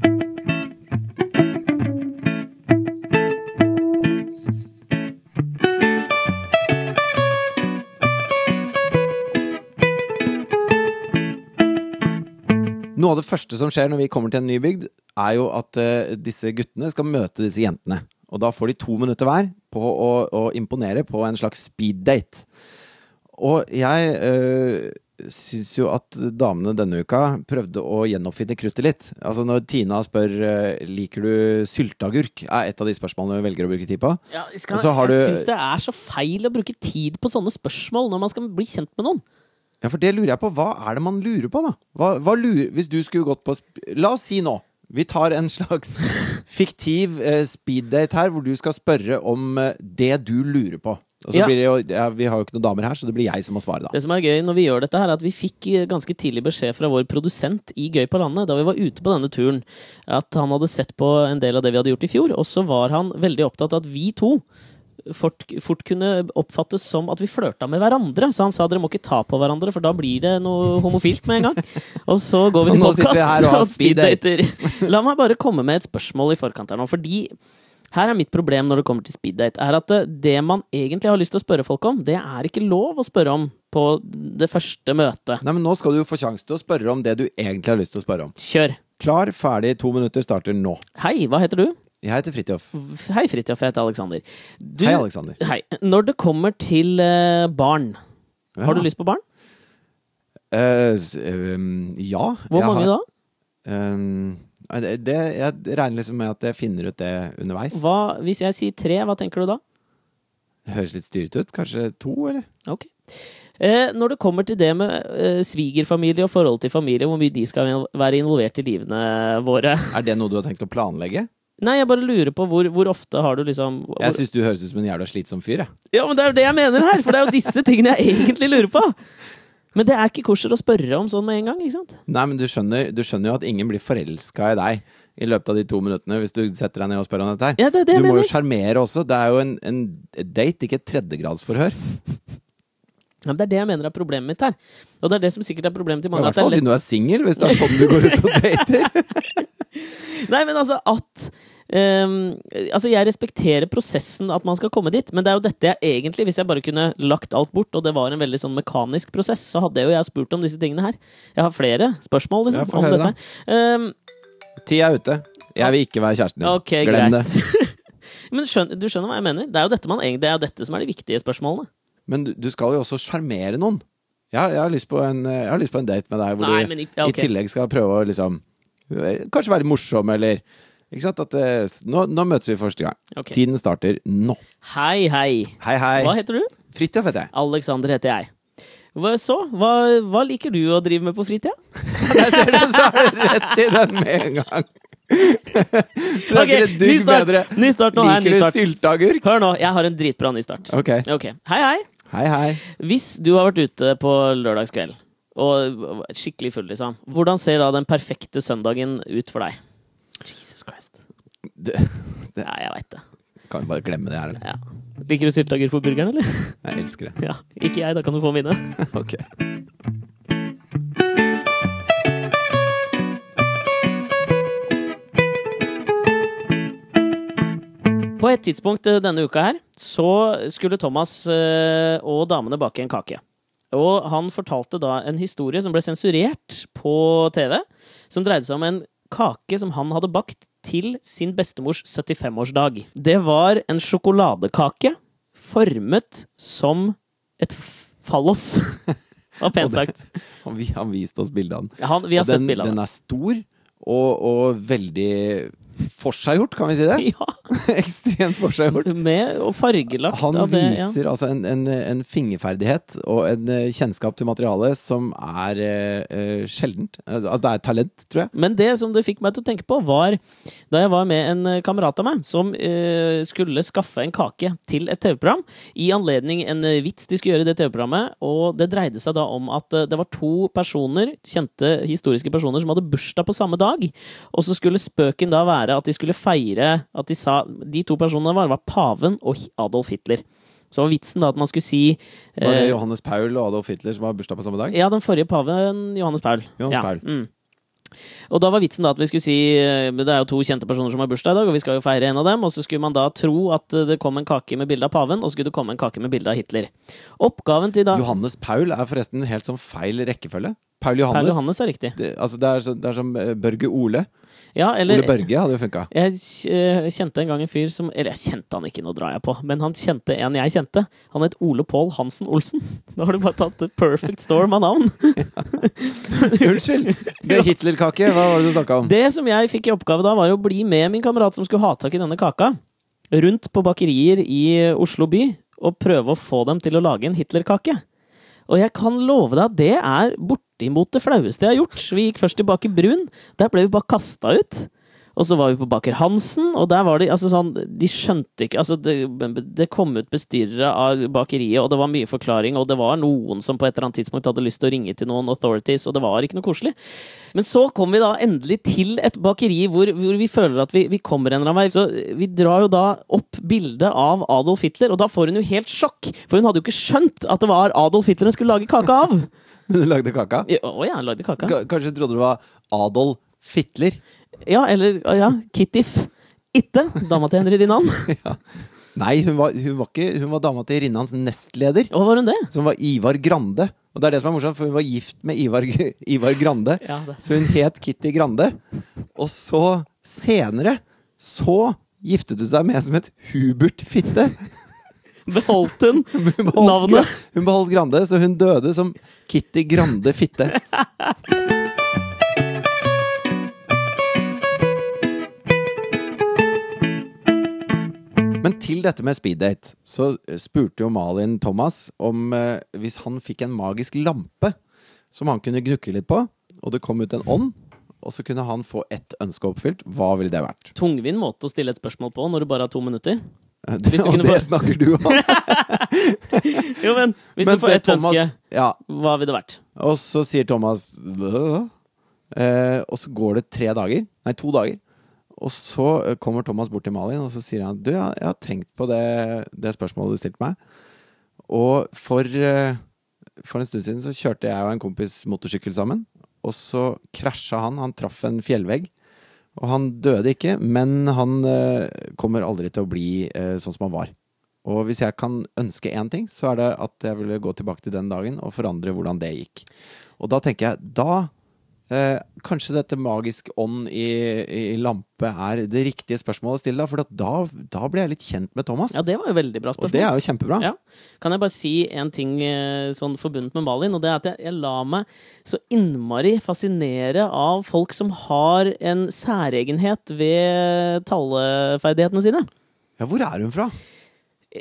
Noe av det første som skjer når vi kommer til en ny bygd, er jo at uh, disse guttene skal møte disse jentene. Og da får de to minutter hver på å, å imponere på en slags speeddate. Og jeg uh, syns jo at damene denne uka prøvde å gjenoppfinne kruttet litt. Altså Når Tina spør uh, liker du sylteagurk, er et av de spørsmålene vi velger å bruke tid på. Ja, skal, Og så har jeg du- syns det er så feil å bruke tid på sånne spørsmål når man skal bli kjent med noen. Ja, for det lurer jeg på. Hva er det man lurer på, da? Hva, hva lurer, hvis du skulle gått på La oss si nå vi tar en slags fiktiv eh, speeddate her, hvor du skal spørre om eh, det du lurer på. Og så Ja. blir det jo, ja, Vi har jo ikke noen damer her, så det blir jeg som må svare, da. Det som er gøy når vi gjør dette, her, er at vi fikk eh, ganske tidlig beskjed fra vår produsent i Gøy på landet, da vi var ute på denne turen, at han hadde sett på en del av det vi hadde gjort i fjor, og så var han veldig opptatt av at vi to fort, fort kunne oppfattes som at vi flørta med hverandre. Så han sa dere må ikke ta på hverandre, for da blir det noe homofilt med en gang. Og så går vi til her og og speeddater. La meg bare komme med et spørsmål i forkant her nå, fordi her er mitt problem når det kommer til speeddate, er at eh, det man egentlig har lyst til å spørre folk om, det er ikke lov å spørre om på det første møtet. Nei, men Nå skal du få sjanse til å spørre om det du egentlig har lyst til å spørre om. Kjør. Klar, ferdig, to minutter starter nå. Hei, hva heter du? Jeg heter Fridtjof. Hei, Fridtjof. Jeg heter Alexander. Hei, Alexander. Hei. Når det kommer til eh, barn, har du lyst på barn? Eh, s- ehm, ja. Hvor jeg mange har, da? ehm, nei, det, det, jeg regner liksom med at jeg finner ut det underveis. Hva, hvis jeg sier tre, hva tenker du da? Det høres litt styrete ut. Kanskje to, eller? Ok. Eh, når det kommer til det med eh, svigerfamilie og forhold til familie, hvor mye de skal være involvert i livene våre Er det noe du har tenkt å planlegge? Nei, jeg bare lurer på hvor, hvor ofte har du liksom hvor, Jeg syns du høres ut som en jævla slitsom fyr, jeg. Ja, men det er jo det jeg mener her! For det er jo disse tingene jeg egentlig lurer på! Men det er ikke kosher å spørre om sånn med en gang, ikke sant? Nei, men du skjønner, du skjønner jo at ingen blir forelska i deg i løpet av de to minuttene hvis du setter deg ned og spør om dette her. Ja, det er det jeg du må jo mener. sjarmere også. Det er jo en, en date, ikke et tredjegradsforhør. Ja, men det er det jeg mener er problemet mitt her. Og det er det som sikkert er problemet til mange. I hvert fall siden du er singel, hvis det er sånn du går ut og dater. Nei, men altså at ehm, altså Jeg respekterer prosessen at man skal komme dit, men det er jo dette jeg egentlig Hvis jeg bare kunne lagt alt bort, og det var en veldig sånn mekanisk prosess, så hadde jo jeg spurt om disse tingene her. Jeg har flere spørsmål liksom, om dette. Um, Tida er ute. Jeg vil ikke være kjæresten din. Okay, Glem det. Men skjøn, du skjønner hva jeg mener? Det er jo dette, man, det er jo dette som er de viktige spørsmålene. Men du, du skal jo også sjarmere noen. Ja, jeg, har lyst på en, jeg har lyst på en date med deg hvor Nei, du men i- ja, okay. i tillegg skal prøve å liksom eh, Kanskje være morsom, eller Ikke sant? At det, nå, nå møtes vi første gang. Ok. Tiden starter nå. Hei, hei. Hei, hei. Hva heter du? Fridtjof heter jeg. Alexander heter jeg. Hva så? Hva, hva liker du å drive med på fritida? Der ser du, så er det rett i den med en gang. Du er Ok, et ny dugg start. bedre. Ny start, nå jeg ny Liker du start. sylteagurk? Hør nå, jeg har en dritbra ny start. Ok. Ok, Hei, hei. Hei, hei. Hvis du har vært ute på lørdagskveld og skikkelig full, liksom, hvordan ser da den perfekte søndagen ut for deg? Jesus Det, Ja, jeg veit det. kan vi bare glemme det her, eller? Ja. Liker du sylteagurk på burgeren, eller? Jeg elsker det. Ja. Ikke jeg, da kan du få mine. Ok. På et tidspunkt eh, denne uka her, så skulle Thomas eh, og damene bake en kake. Og han fortalte da en historie som ble sensurert på TV, som dreide seg om en kake som han hadde bakt til sin bestemors 75-årsdag. Det var en sjokoladekake formet som et fallos. Var pent sagt. Han, vi har vist oss bildene. Ja. Han, vi har Og sett den, bildene. den er stor og, og veldig forseggjort, kan vi si det? Ja, Ekstremt forseggjort. med og fargelagt Han av det. Ja. viser altså en, en, en fingerferdighet og en eh, kjennskap til materialet som er eh, sjeldent. Altså, det er talent, tror jeg. Men det som det fikk meg til å tenke på, var da jeg var med en kamerat av meg som uh, skulle skaffe en kake til et TV-program i anledning en vits de skulle gjøre i det TV-programmet. Og det dreide seg da om at det var to personer, kjente historiske personer, som hadde bursdag på samme dag. Og så skulle spøken da være at de skulle feire at de sa De to personene var, var paven og Adolf Hitler. Så var vitsen da at man skulle si Var det eh, Johannes Paul og Adolf Hitler som har bursdag på samme dag? ja, den forrige paven, Johannes Paul. Johannes ja. Paul. Mm. Og da var vitsen da at vi skulle si eh, Det er jo to kjente personer som har bursdag i dag, og vi skal jo feire en av dem. Og så skulle man da tro at eh, det kom en kake med bilde av paven, og så skulle det komme en kake med bilde av Hitler. Oppgaven til da Johannes Paul er forresten helt sånn feil rekkefølge. Paul Johannes. Paul Johannes er riktig. Det, altså det, er så, det er som Børge Ole. Ja, eller Ole Børge hadde jo funka. Jeg eh, kjente en gang en fyr som Eller jeg kjente han ikke, nå drar jeg på. Men han kjente en jeg kjente. Han het Ole Pål Hansen Olsen. Da har du bare tatt perfect storm av navn. Unnskyld! Det er Hitlerkake, hva var det du snakka om? Det som jeg fikk i oppgave da, var å bli med min kamerat som skulle ha tak i denne kaka, rundt på bakerier i Oslo by, og prøve å få dem til å lage en Hitlerkake. Og jeg kan love deg at det er bortimot det flaueste jeg har gjort. Vi gikk først tilbake Brun. Der ble vi bare kasta ut. Og så var vi på Baker Hansen, og der var de altså sånn De skjønte ikke Altså, det, det kom ut bestyrere av bakeriet, og det var mye forklaring, og det var noen som på et eller annet tidspunkt hadde lyst til å ringe til noen authorities, og det var ikke noe koselig. Men så kom vi da endelig til et bakeri hvor, hvor vi føler at vi, vi kommer en eller annen vei. Så vi drar jo da opp bildet av Adolf Hitler, og da får hun jo helt sjokk! For hun hadde jo ikke skjønt at det var Adolf Hitler hun skulle lage kake av! Du lagde kaka? Å ja, jeg lagde kaka. K kanskje trodde det var Adolf Fitler? Ja, eller ja, Kittif. Itte, dama til Henry Rinnan. Nei, hun var, hun var ikke Hun var dama til Rinnans nestleder, Hva var hun det? som var Ivar Grande. Og det er det som er morsomt, for hun var gift med Ivar, Ivar Grande. Ja. Så hun het Kitty Grande. Og så, senere, så giftet hun seg med en som het Hubert Fitte. Beholdt hun Hun beholdt, navnet? Hun beholdt Grande, så hun døde som Kitty Grande Fitte. Men til dette med speeddate, så spurte jo Malin Thomas om eh, hvis han fikk en magisk lampe som han kunne gnukke litt på, og det kom ut en ånd, og så kunne han få ett ønske oppfylt, hva ville det vært? Tungvint måte å stille et spørsmål på når du bare har to minutter. Det, Hvis du og det få- snakker du om! Jo, men hvis Men du får ett Thomas- ønske, Ja, hva ville det vært? Og så sier Thomas eh, Og så går det tre dager, nei to dager. Og så eh, kommer Thomas bort til Malin og så sier han Du, jeg, har tenkt på det, det spørsmålet du stilte meg. Og for, eh, for en stund siden så kjørte jeg og en kompis motorsykkel sammen. Og så krasja han. Han traff en fjellvegg. Og han døde ikke, men han eh, kommer aldri til å bli sånn som han var. Og hvis jeg kan ønske én ting, så er det at jeg ville gå tilbake til den dagen og forandre hvordan det gikk. Og da tenker jeg Da eh, kanskje dette magisk ånd i, i lampe er det riktige spørsmålet å stille, da? For da, da ble jeg litt kjent med Thomas. Ja, det var jo veldig bra spørsmål. og det er jo kjempebra. Ja. Kan jeg bare si en ting eh, sånn forbundet med Malin, og det er at jeg, jeg lar meg så innmari fascinere av folk som har en særegenhet ved taleferdighetene sine. Ja, hvor er hun fra?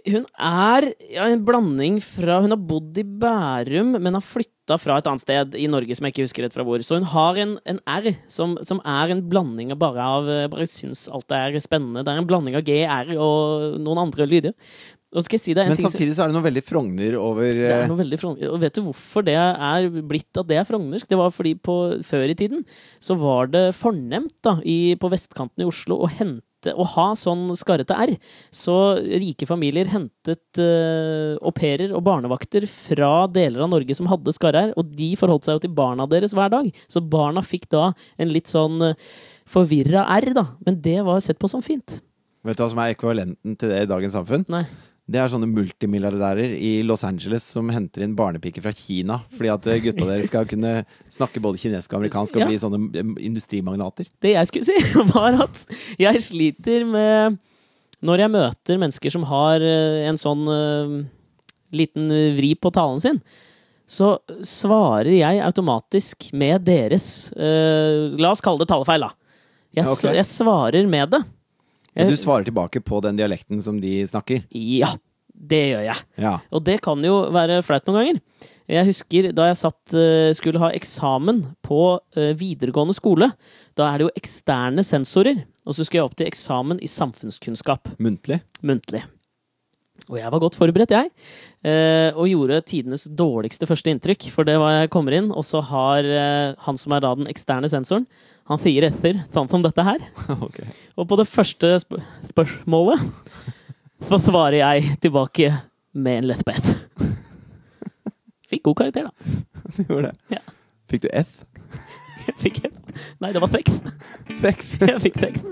Hun er ja, en blanding fra Hun har bodd i Bærum, men har flytta fra et annet sted i Norge som jeg ikke husker rett fra hvor. Så hun har en, en R som, som er en blanding av bare av Jeg bare syns alt er spennende. Det er en blanding av G, R og noen andre lyder. Og skal jeg si Men samtidig så er det noe veldig Frogner over det eh, er noe veldig Frogner. Og vet du hvorfor det er blitt at det er frognersk? Det var fordi på, før i tiden så var det fornemt da, i, på vestkanten i Oslo å hente å ha sånn skarrete R. Så rike familier hentet uh, au pairer og barnevakter fra deler av Norge som hadde skarre-R, og de forholdt seg jo til barna deres hver dag. Så barna fikk da en litt sånn uh, forvirra R, da. Men det var sett på som fint. Vet du hva som er ekvivalenten til det i dagens samfunn? Nei. Det er sånne multimilliardærer i Los Angeles som henter inn barnepiker fra Kina fordi at eh, gutta deres skal kunne snakke både kinesisk og amerikansk og Ja. bli sånne industrimagnater. Det jeg skulle si, var at jeg sliter med Når jeg møter mennesker som har eh, en sånn uh, liten vri på talen sin, så svarer jeg automatisk med deres uh, La oss kalle det talefeil, da. Jeg, okay. Jeg svarer med det. Og du svarer tilbake på den dialekten som de snakker. Ja, det gjør jeg. Ja. Og det kan jo være flaut noen ganger. Jeg husker da jeg satt, eh, skulle ha eksamen på eh, videregående skole. Da er det jo eksterne sensorer. Og så skulle jeg opp til eksamen i samfunnskunnskap. Muntlig. Muntlig. Og jeg var godt forberedt, jeg. eh, Og gjorde tidenes dårligste første inntrykk. For det var jeg kommer inn, og så har eh, han som er da den eksterne sensoren, han sier etter sånn som dette her. Okay. Og på det første sp spørsmålet så svarer jeg tilbake med en lesbeth. Fikk god karakter, da. Du gjorde det. Ja. Fikk du F? Jeg fikk F. Nei, det var seks. Seks. Jeg fikk seks.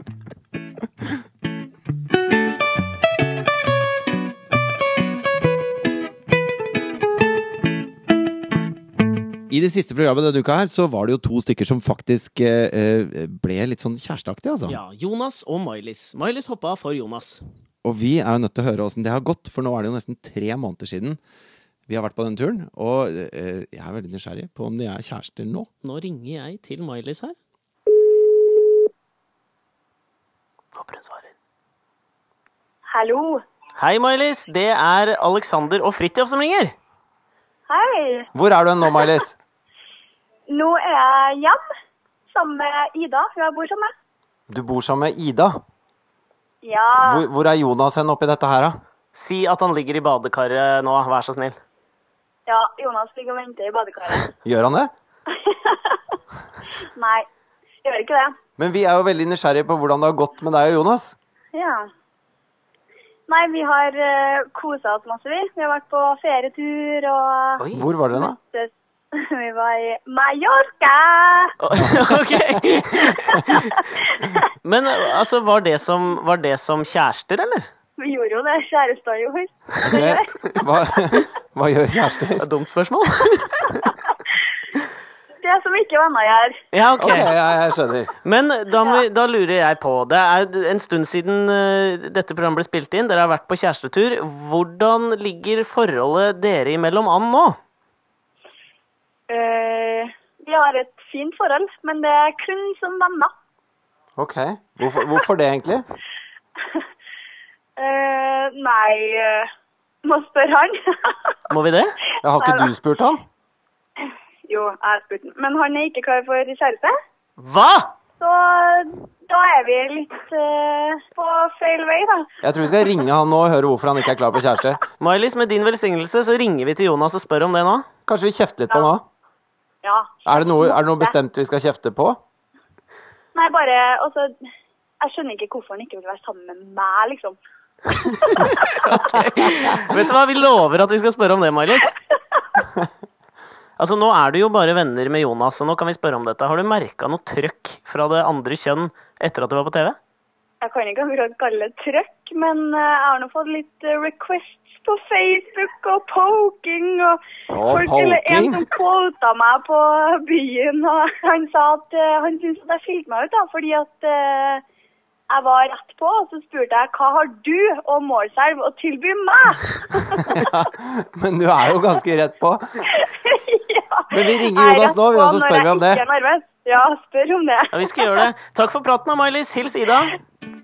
Det siste programmet denne uka her, så var det jo to stykker som faktisk eh, eh, ble litt sånn kjæresteaktige, altså. Ja, Jonas og Mylis. Mylis hoppa for Jonas. Og vi er jo nødt til å høre åssen det har gått, for nå er det jo nesten tre måneder siden vi har vært på den turen. Og eh, jeg er veldig nysgjerrig på om de er kjærester nå. Nå ringer jeg til Mylis her. Håper hun svarer. Hallo. Hei, Mylis. Det er Alexander og Fridtjof som ringer. Hei. Hvor er du nå, Mailis? Nå er jeg hjemme sammen med Ida, hun jeg bor sammen med. Du bor sammen med Ida. Ja, Hvor, hvor er Jonas hen oppi dette her, da? Si at han ligger i badekaret nå, vær så snill. ja, Jonas ligger og venter i badekaret. Gjør han det? Nei, gjør ikke det. Men vi er jo veldig nysgjerrige på hvordan det har gått med deg og Jonas. Ja. Nei, vi har uh, kosa oss masse, vi. Vi har vært på ferietur og Oi. Hvor var dere da? Vi var i Mallorca! ok. Men altså, var det, som, var det som kjærester, eller? Vi gjorde jo det. Kjærester gjorde. Det, hva, hva gjør kjærester? Det er et dumt spørsmål. Det som ikke venner gjør. ja, ok. okay jeg, jeg skjønner. Men da, må, da lurer jeg på Det er en stund siden eh, dette programmet ble spilt inn. Dere har vært på kjærestetur. Hvordan ligger forholdet dere imellom an nå? Eh, vi har et fint forhold, men det er kun som venner. Ok. Hvorfor, hvorfor det, egentlig? uh, nei uh, Må spørre han. Må vi det? Jeg har ikke du spurt han? jo, jeg har spurt han. Men han er ikke klar for kjæreste. Hva?! Så da er vi litt uh, på feil vei, da. Jeg tror vi skal ringe han nå og høre hvorfor han ikke er klar på kjæreste. Mailis, med din velsignelse så ringer vi til Jonas og spør om det nå. Kanskje vi kjefter litt på han òg? Ja. Er, det noe- er det noe bestemt vi skal kjefte på? Nei, bare Altså, jeg skjønner ikke hvorfor han ikke vil være sammen med meg, liksom. Vet du hva, vi lover at vi skal spørre om det, Mailis. Altså, Nå er du jo bare venner med Jonas, og nå kan vi spørre om dette. Har du merka noe trøkk fra det andre kjønn etter at du var på TV? Jeg kan ikke akkurat kalle det trøkk, men eh, jeg har nå fått litt request. requests på Facebook og poking og Å, folk eller en som quota meg på byen, og han sa at uh, han syntes at jeg skilte meg ut da, fordi at uh, jeg var rett på, og så spurte jeg hva har du og Målselv å tilby meg? Men du er jo ganske rett på. ja. Men vi ringer er Jonas nå, vi, på og så spør vi om det. Ja, spør om det. Ja, vi skal gjøre det. Takk for praten, Mailis. Hils Ida.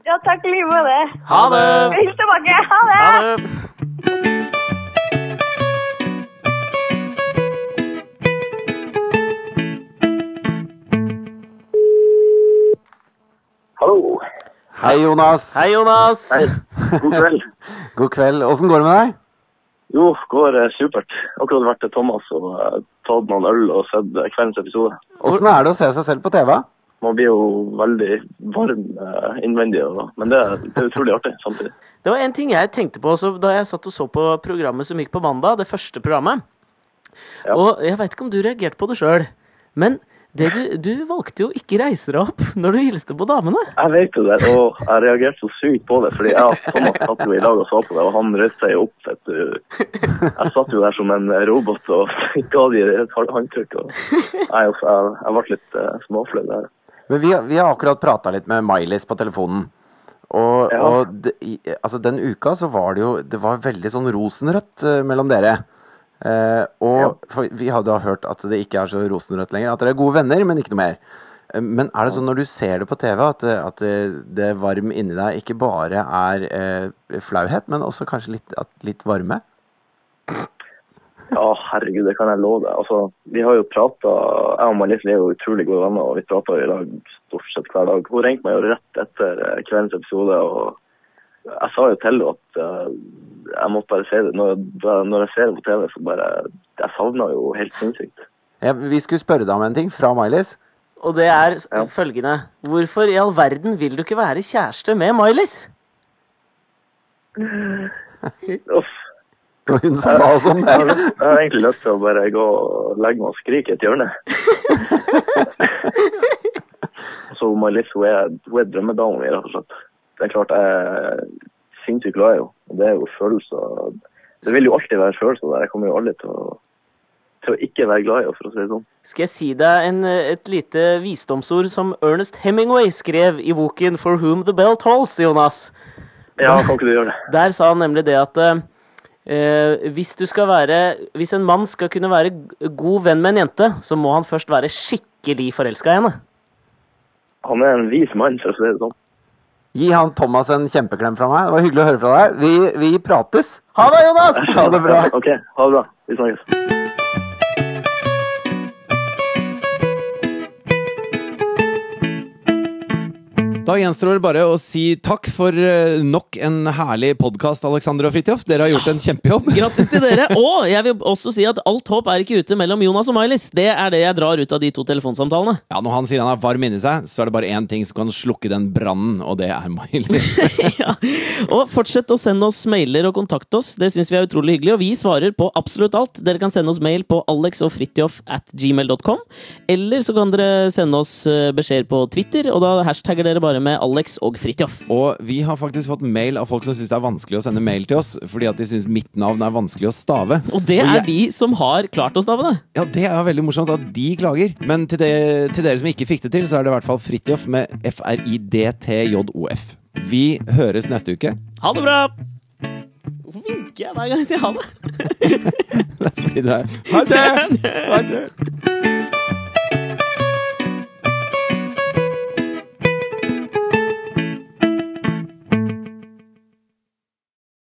Ja, takk i like måte. Ha det. Hils tilbake. Ha det. Ha det. Hei, Jonas. Hei, Jonas. Hei. God kveld. God kveld. Åssen går det med deg? Jo, går eh, supert. Akkurat vært til Thomas og eh, tatt noen øl og sett eh, kveldens episode. Åssen er det å se seg selv på TV? Man blir jo veldig varm eh, innvendig, og, men det, er- det er utrolig artig samtidig. Det var en ting jeg tenkte på også da jeg satt og så på programmet som gikk på mandag, det første programmet. Ja. Og jeg veit ikke om du reagerte på det sjøl, men du, du valgte jo ikke reise deg opp når du hilste på damene. Jeg vet jo det, og jeg reagerte så sykt på det, fordi jeg og Thomas satt jo i lag og så på det, og han reiste seg opp. Vet du. Jeg satt jo der som en robot og ga de et håndtrykk. Og jeg, også, jeg, jeg ble litt uh, småflau der. Men vi, vi har akkurat prata litt med Mailis på telefonen. Og, Ja. og de, i, altså den uka så var det jo Det var veldig sånn rosenrødt eh, mellom dere. Eh, og vi har da hørt at det ikke er så rosenrødt lenger. At dere er gode venner, men ikke noe mer. Eh, Men er det sånn når du ser det på TV, at at det, varm inni deg ikke bare er eh, flauhet, men også kanskje litt, at, litt varme? Ja, herregud, det kan jeg love deg. Altså, vi har jo prata Jeg og Malice er jo utrolig gode venner, og vi prater i lag stort sett hver dag. Hun ringte meg jo rett etter eh, kveldens episode, og jeg sa jo til henne at eh, jeg måtte bare si det. Når, da- når jeg ser det på TV, så bare Jeg savna jo helt sinnssykt. Ja, vi skulle spørre deg om en ting fra Mailis. Og det er Ja. følgende Hvorfor i all verden vil du ikke være kjæreste med Mailis? Uff. Det var hun som ba oss om Jeg har, det. jeg har egentlig lyst til å bare gå og legge meg og skrike i et hjørne. Så Malice, hun er, hun er drømmedama mi, rett og slett. Det er klart jeg er sinnssykt glad i henne. Det er jo følelser Det vil jo alltid være følelser der. Jeg kommer jo aldri til å, til å ikke være glad i henne, for å si det sånn. Skal jeg si deg en, et lite visdomsord som Ernest Hemingway skrev i boken For Whom the Bell Tolls, Jonas? Ja, kan ikke du gjøre det? Der sa han nemlig det at eh, hvis du skal være Hvis en mann skal kunne være god venn med en jente, så må han først være skikkelig forelska i henne. Han er en vis mann, for å si det sånn. Gi han Thomas en kjempeklem fra meg. Det var hyggelig å høre fra deg. Vi, vi prates. Ha det, Jonas! Ha det bra. OK, ha det bra. Vi snakkes. Da gjenstår det bare å si takk for eh, nok en herlig podkast, Alexander og Fridtjof. Dere har gjort en kjempejobb. Grattis til dere. Og jeg vil også si at alt håp er ikke ute mellom Jonas og Mailis. Det er det jeg drar ut av de to telefonsamtalene. Ja, Når han sier han er varm inni seg, så er det bare én ting som kan slukke den brannen, og det er Miley. ja. Og fortsett å sende oss mailer og kontakte oss. Det syns vi er utrolig hyggelig, og vi svarer på absolutt alt. Dere kan sende oss mail på alexogfritjof at gmail.com. Eller så kan dere sende oss eh, beskjeder på Twitter, og da hashtagger dere bare med Alex og Fritjof. Og vi har faktisk fått mail av folk som syns det er vanskelig å sende mail til oss, fordi at de syns mitt navn er vanskelig å stave. Og det Og er jeg- de som har klart å stave det. Ja, det er veldig morsomt at de klager. Men til, de, til dere som ikke fikk det til, så er det i hvert fall Fridtjof med F-R-I-D-T-J-O-F. Vi høres neste uke. Ha det bra! Hvorfor vinker jeg hver gang jeg sier ha det? det er Fordi det er Ha det! Ha det!